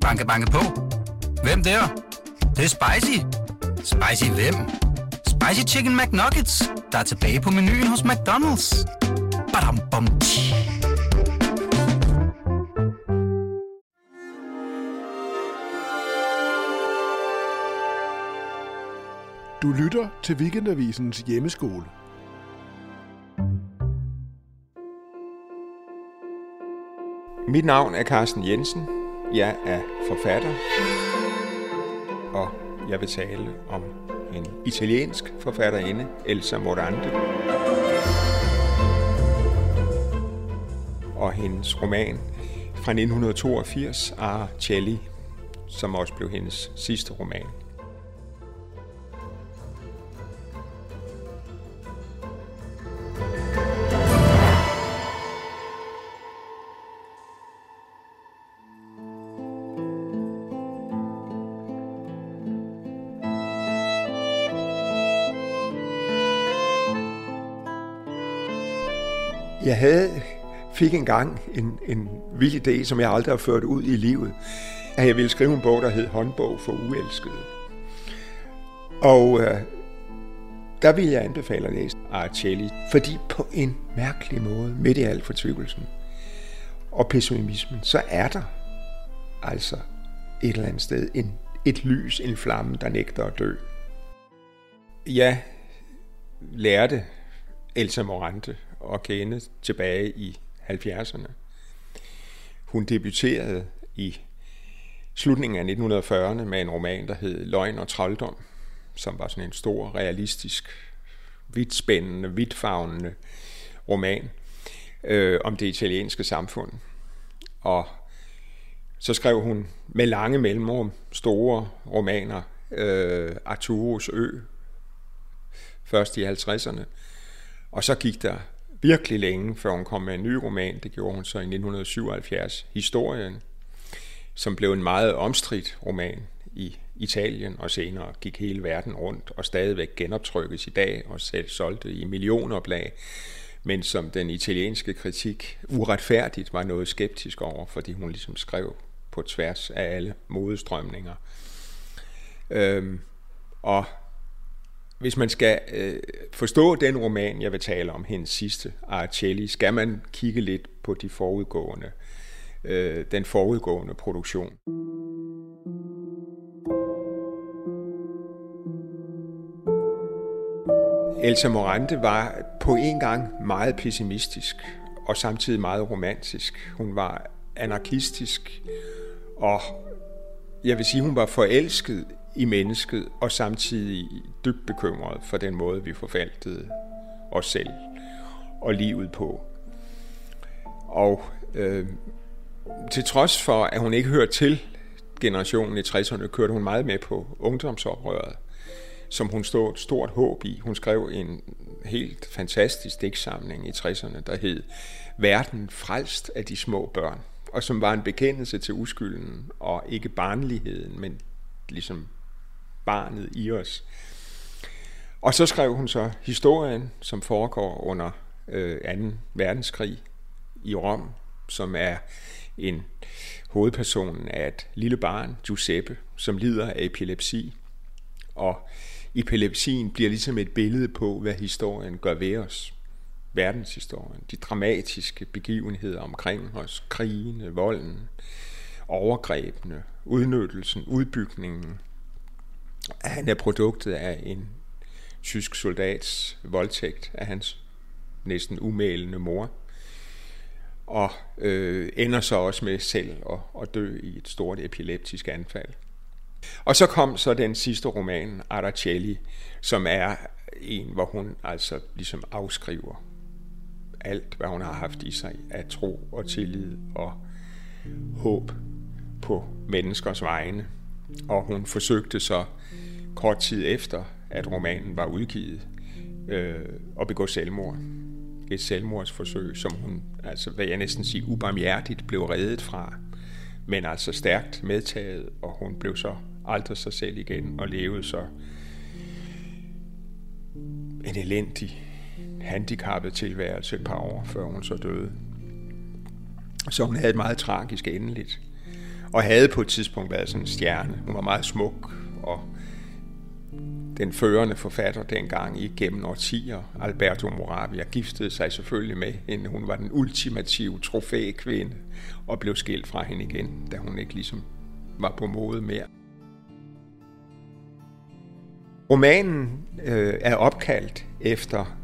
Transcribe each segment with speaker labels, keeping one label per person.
Speaker 1: Banke, banke på. Hvem der? Det, det er spicy. Spicy hvem? Spicy Chicken McNuggets, der er tilbage på menuen hos McDonald's. Badum, bom, tji.
Speaker 2: Du lytter til Weekendavisens hjemmeskole.
Speaker 3: Mit navn er Carsten Jensen. Jeg er forfatter, og jeg vil tale om en italiensk forfatterinde, Elsa Morante, og hendes roman fra 1982, Arcelli, som også blev hendes sidste roman. Jeg havde, fik engang en, en vild idé, som jeg aldrig har ført ud i livet, at jeg ville skrive en bog, der hed Håndbog for uelskede. Og øh, der ville jeg anbefale at læse Arcelli, fordi på en mærkelig måde, midt i al fortvivlelsen og pessimismen, så er der altså et eller andet sted en, et lys, en flamme, der nægter at dø. Jeg lærte Elsa Morante at kende tilbage i 70'erne. Hun debuterede i slutningen af 1940'erne med en roman, der hed Løgn og Trolddom, som var sådan en stor, realistisk, vidtspændende, vidtfavnende roman øh, om det italienske samfund. Og så skrev hun med lange mellemrum store romaner, øh, Arturos Ø, først i 50'erne, og så gik der virkelig længe, før hun kom med en ny roman. Det gjorde hun så i 1977, Historien, som blev en meget omstridt roman i Italien, og senere gik hele verden rundt og stadigvæk genoptrykkes i dag og selv solgte i millionoplag, men som den italienske kritik uretfærdigt var noget skeptisk over, fordi hun ligesom skrev på tværs af alle modestrømninger. Øhm, og hvis man skal øh, forstå den roman, jeg vil tale om, hendes sidste, Arcelli, skal man kigge lidt på de forudgående, øh, den forudgående produktion. Elsa Morante var på en gang meget pessimistisk og samtidig meget romantisk. Hun var anarkistisk, og jeg vil sige, hun var forelsket i mennesket, og samtidig dybt bekymret for den måde, vi forvaltede os selv og livet på. Og øh, til trods for, at hun ikke hørte til generationen i 60'erne, kørte hun meget med på ungdomsoprøret, som hun stod et stort håb i. Hun skrev en helt fantastisk digtsamling i 60'erne, der hed Verden frelst af de små børn, og som var en bekendelse til uskylden og ikke barnligheden, men ligesom barnet i os. Og så skrev hun så historien, som foregår under øh, 2. verdenskrig i Rom, som er en hovedpersonen af et lille barn, Giuseppe, som lider af epilepsi. Og epilepsien bliver ligesom et billede på, hvad historien gør ved os. Verdenshistorien, de dramatiske begivenheder omkring os, krigene, volden, overgrebene, udnyttelsen, udbygningen, han er produktet af en tysk soldats voldtægt af hans næsten umælende mor, og øh, ender så også med selv at, at dø i et stort epileptisk anfald. Og så kom så den sidste roman, Araceli, som er en, hvor hun altså ligesom afskriver alt, hvad hun har haft i sig af tro og tillid og håb på menneskers vegne. Og hun forsøgte så kort tid efter, at romanen var udgivet, øh, at begå selvmord. Et selvmordsforsøg, som hun, altså hvad jeg næsten sige, ubarmhjertigt blev reddet fra, men altså stærkt medtaget, og hun blev så aldrig sig selv igen og levede så en elendig, handicappet tilværelse et par år, før hun så døde. Så hun havde et meget tragisk endeligt. og havde på et tidspunkt været sådan en stjerne. Hun var meget smuk, og den førende forfatter dengang igennem årtier, Alberto Moravia, giftede sig selvfølgelig med hende. Hun var den ultimative trofækvinde og blev skilt fra hende igen, da hun ikke ligesom var på mode mere. Romanen øh, er opkaldt efter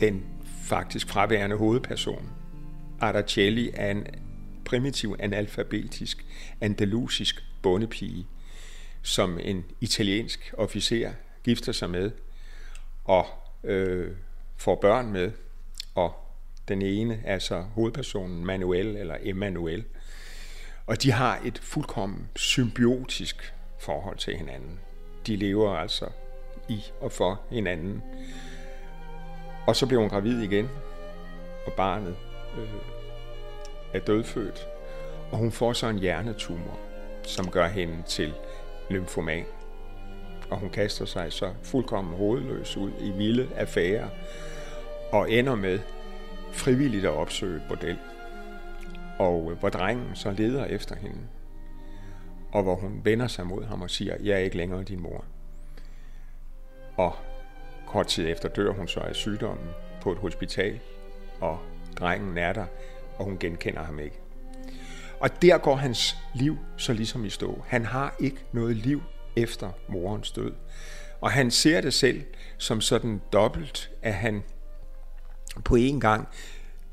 Speaker 3: den faktisk fraværende hovedperson. Araceli er en primitiv analfabetisk andalusisk bondepige, som en italiensk officer gifter sig med og øh, får børn med. Og den ene, altså hovedpersonen Manuel eller Emmanuel. Og de har et fuldkommen symbiotisk forhold til hinanden. De lever altså i og for hinanden. Og så bliver hun gravid igen, og barnet øh, er dødfødt. Og hun får så en hjernetumor, som gør hende til lymfoman. Og hun kaster sig så fuldkommen hovedløs ud i vilde affærer, og ender med frivilligt at opsøge et bordel. Og øh, hvor drengen så leder efter hende, og hvor hun vender sig mod ham og siger, jeg er ikke længere din mor. Og kort tid efter dør hun så af sygdommen på et hospital, og drengen er der, og hun genkender ham ikke. Og der går hans liv så ligesom i stå. Han har ikke noget liv efter morens død. Og han ser det selv som sådan dobbelt, at han på en gang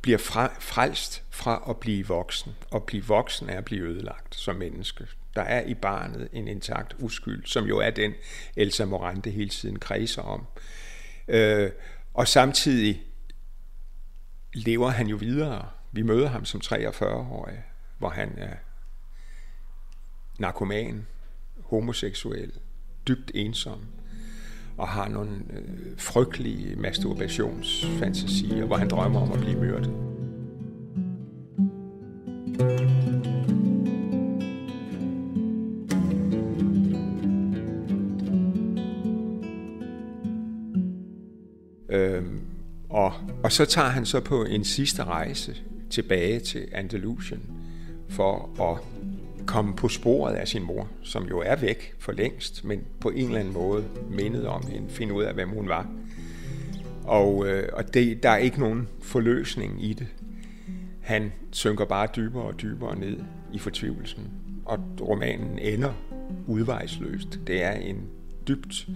Speaker 3: bliver fra, frelst fra at blive voksen. Og blive voksen er at blive ødelagt som menneske. Der er i barnet en intakt uskyld, som jo er den, Elsa Morante hele tiden kredser om. Øh, og samtidig lever han jo videre. Vi møder ham som 43-årig, hvor han er narkoman, homoseksuel, dybt ensom, og har nogle øh, frygtelige masturbationsfantasier, hvor han drømmer om at blive myrdet. Øhm, og, og så tager han så på en sidste rejse tilbage til Andalusien for at komme på sporet af sin mor, som jo er væk for længst, men på en eller anden måde mindet om hende, finde ud af, hvem hun var. Og, øh, og det, der er ikke nogen forløsning i det. Han synker bare dybere og dybere ned i fortvivlelsen, og romanen ender udvejsløst. Det er en dybt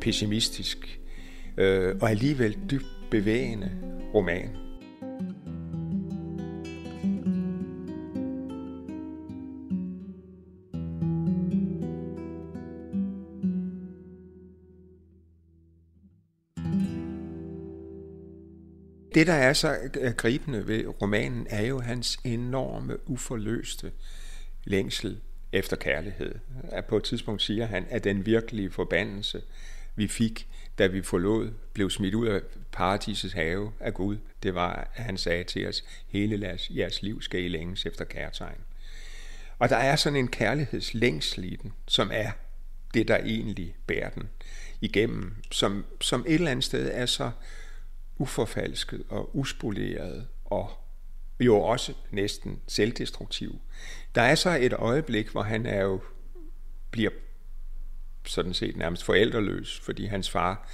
Speaker 3: pessimistisk øh, og alligevel dybt bevægende roman. Det, der er så øh, gribende ved romanen, er jo hans enorme, uforløste længsel efter kærlighed. At på et tidspunkt siger han, at den virkelige forbandelse, vi fik, da vi forlod, blev smidt ud af paradisets have af Gud, det var, at han sagde til os, hele jeres liv skal I længes efter kærtegn. Og der er sådan en kærlighedslængsel i den, som er det, der egentlig bærer den igennem, som, som et eller andet sted er så uforfalsket og uspoleret og jo også næsten selvdestruktiv. Der er så et øjeblik, hvor han er jo bliver sådan set nærmest forældreløs, fordi hans far,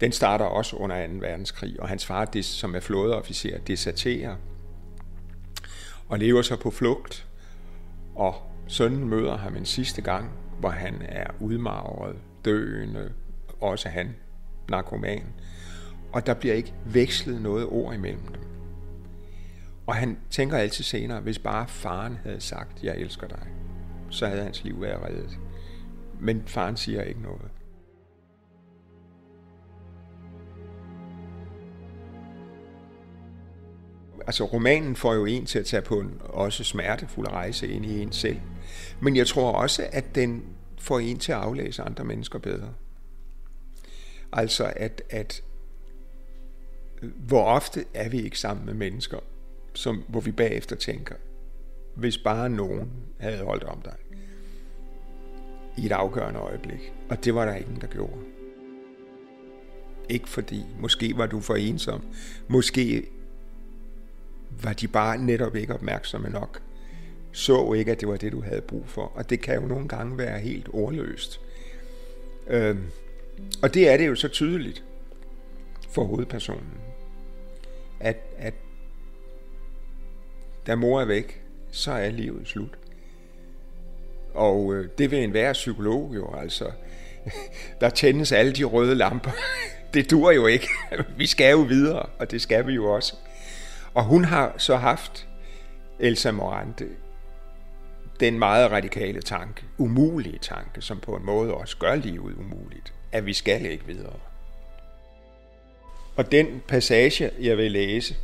Speaker 3: den starter også under 2. verdenskrig, og hans far, det, som er flådeofficer, deserterer og lever så på flugt, og sønnen møder ham en sidste gang, hvor han er udmagret, døende, også han, narkoman, og der bliver ikke vekslet noget ord imellem dem. Og han tænker altid senere, hvis bare faren havde sagt, jeg elsker dig, så havde hans liv været reddet. Men faren siger ikke noget. Altså romanen får jo en til at tage på en også smertefuld rejse ind i en selv. Men jeg tror også, at den får en til at aflæse andre mennesker bedre. Altså at, at hvor ofte er vi ikke sammen med mennesker, som, hvor vi bagefter tænker, hvis bare nogen havde holdt om dig i et afgørende øjeblik. Og det var der ingen, der gjorde. Ikke fordi, måske var du for ensom, måske var de bare netop ikke opmærksomme nok så ikke, at det var det, du havde brug for. Og det kan jo nogle gange være helt ordløst. Øhm, og det er det jo så tydeligt for hovedpersonen, at, at da mor er væk, så er livet slut. Og øh, det vil enhver psykolog jo altså. Der tændes alle de røde lamper. Det dur jo ikke. Vi skal jo videre, og det skal vi jo også. Og hun har så haft, Elsa Morante, den meget radikale tanke, umulige tanke, som på en måde også gør livet umuligt, at vi skal ikke videre. Og den passage, jeg vil læse,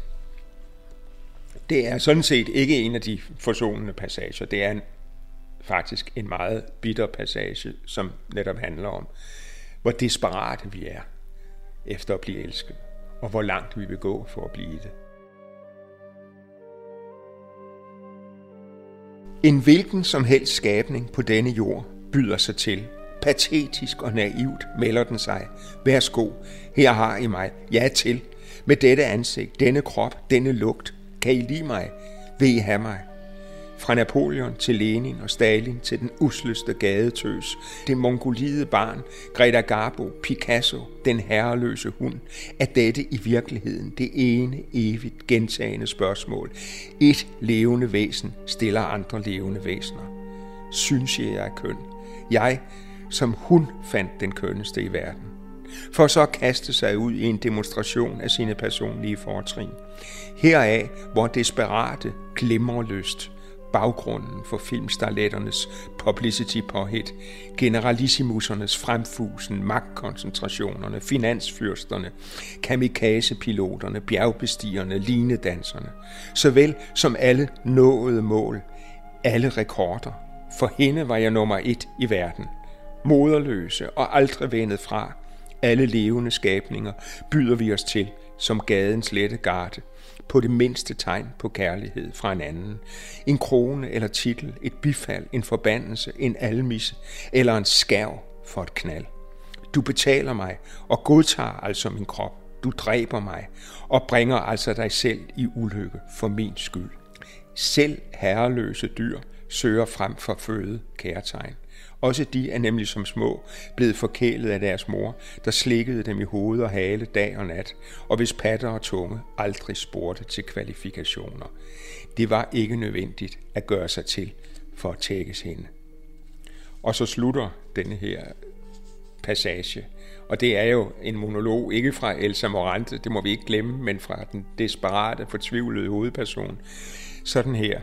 Speaker 3: det er sådan set ikke en af de forsonende passager. Det er en, faktisk en meget bitter passage, som netop handler om, hvor desperate vi er efter at blive elsket, og hvor langt vi vil gå for at blive det. En hvilken som helst skabning på denne jord byder sig til. Patetisk og naivt melder den sig. Værsgo, her har I mig. Ja til. Med dette ansigt, denne krop, denne lugt. Kan I lide mig? Vil I have mig? Fra Napoleon til Lenin og Stalin til den usløste gadetøs, det mongolide barn, Greta Garbo, Picasso, den herreløse hund, er dette i virkeligheden det ene evigt gentagende spørgsmål. Et levende væsen stiller andre levende væsener. Synes jeg, jeg er køn? Jeg, som hun fandt den kønneste i verden for så at kaste sig ud i en demonstration af sine personlige fortrin. Heraf, hvor desperate glimrer lyst, baggrunden for filmstarletternes publicity påhit, generalissimusernes fremfusen, magtkoncentrationerne, finansfyrsterne, kamikazepiloterne, bjergbestigerne, linedanserne, såvel som alle nåede mål, alle rekorder. For hende var jeg nummer et i verden. Moderløse og aldrig vendet fra. Alle levende skabninger byder vi os til som gadens lette garde på det mindste tegn på kærlighed fra en anden. En krone eller titel, et bifald, en forbandelse, en almisse eller en skærv for et knald. Du betaler mig og godtager altså min krop. Du dræber mig og bringer altså dig selv i ulykke for min skyld. Selv herreløse dyr søger frem for føde kærtegn. Også de er nemlig som små blevet forkælet af deres mor, der slikkede dem i hoved og hale dag og nat, og hvis patter og tunge aldrig spurgte til kvalifikationer. Det var ikke nødvendigt at gøre sig til for at tækkes hende. Og så slutter denne her passage. Og det er jo en monolog, ikke fra Elsa Morante, det må vi ikke glemme, men fra den desperate, fortvivlede hovedperson. Sådan her.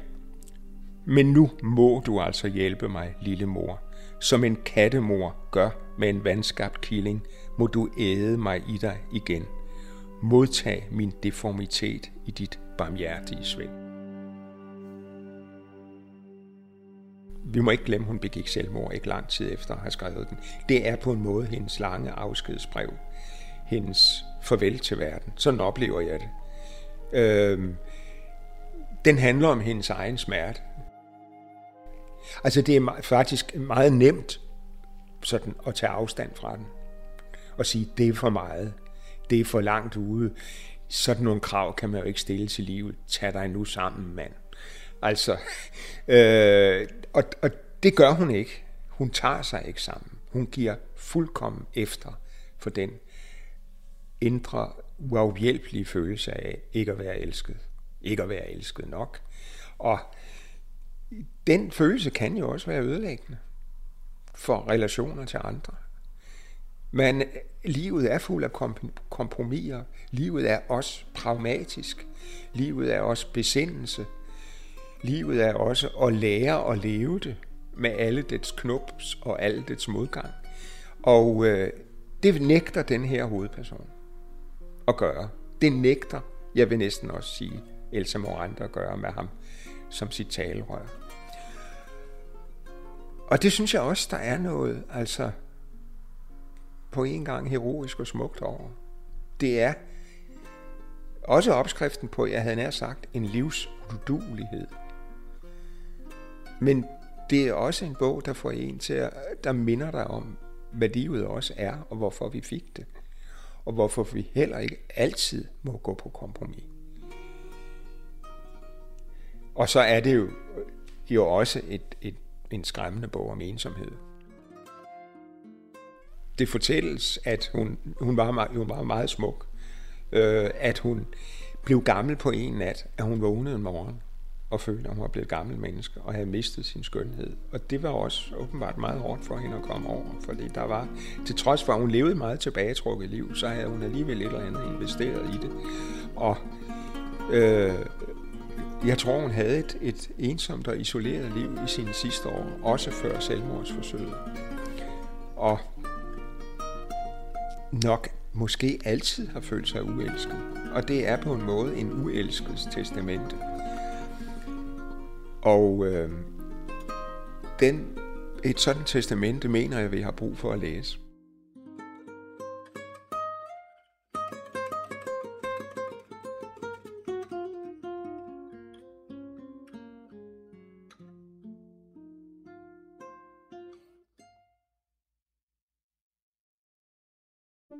Speaker 3: Men nu må du altså hjælpe mig, lille mor. Som en kattemor gør med en vandskabt killing, må du æde mig i dig igen. Modtag min deformitet i dit barmhjertige svind. Vi må ikke glemme, hun begik selvmord ikke lang tid efter at have skrevet den. Det er på en måde hendes lange afskedsbrev. Hendes farvel til verden. Sådan oplever jeg det. Øhm, den handler om hendes egen smerte. Altså det er faktisk meget nemt sådan at tage afstand fra den og sige, det er for meget, det er for langt ude. Sådan nogle krav kan man jo ikke stille til livet. Tag dig nu sammen, mand. Altså, øh, og, og det gør hun ikke. Hun tager sig ikke sammen. Hun giver fuldkommen efter for den indre, uafhjælpelige følelse af ikke at være elsket. Ikke at være elsket nok. Og den følelse kan jo også være ødelæggende for relationer til andre. Men livet er fuld af kompromiser. Livet er også pragmatisk. Livet er også besindelse. Livet er også at lære at leve det med alle dets knups og alle dets modgang. Og øh, det nægter den her hovedperson at gøre. Det nægter, jeg vil næsten også sige, Elsa Moranda at gøre med ham som sit talerør. Og det synes jeg også, der er noget, altså på en gang heroisk og smukt over. Det er også opskriften på, jeg havde nær sagt, en livsudulighed. Men det er også en bog, der får en til at, der minder dig om, hvad livet også er, og hvorfor vi fik det. Og hvorfor vi heller ikke altid må gå på kompromis. Og så er det jo jo også et, et, en skræmmende bog om ensomhed. Det fortælles, at hun, hun, var, hun var meget smuk, øh, at hun blev gammel på en nat, at hun vågnede en morgen og følte, at hun var blevet gammel menneske og havde mistet sin skønhed. Og det var også åbenbart meget hårdt for hende at komme over, fordi der var, til trods for, at hun levede meget tilbagetrukket liv, så havde hun alligevel et eller andet investeret i det. Og øh, jeg tror, hun havde et, et ensomt og isoleret liv i sine sidste år, også før selvmordsforsøget. Og nok måske altid har følt sig uelsket. Og det er på en måde en uelskets testamente. Og øh, den, et sådan testamente mener jeg, vi har brug for at læse.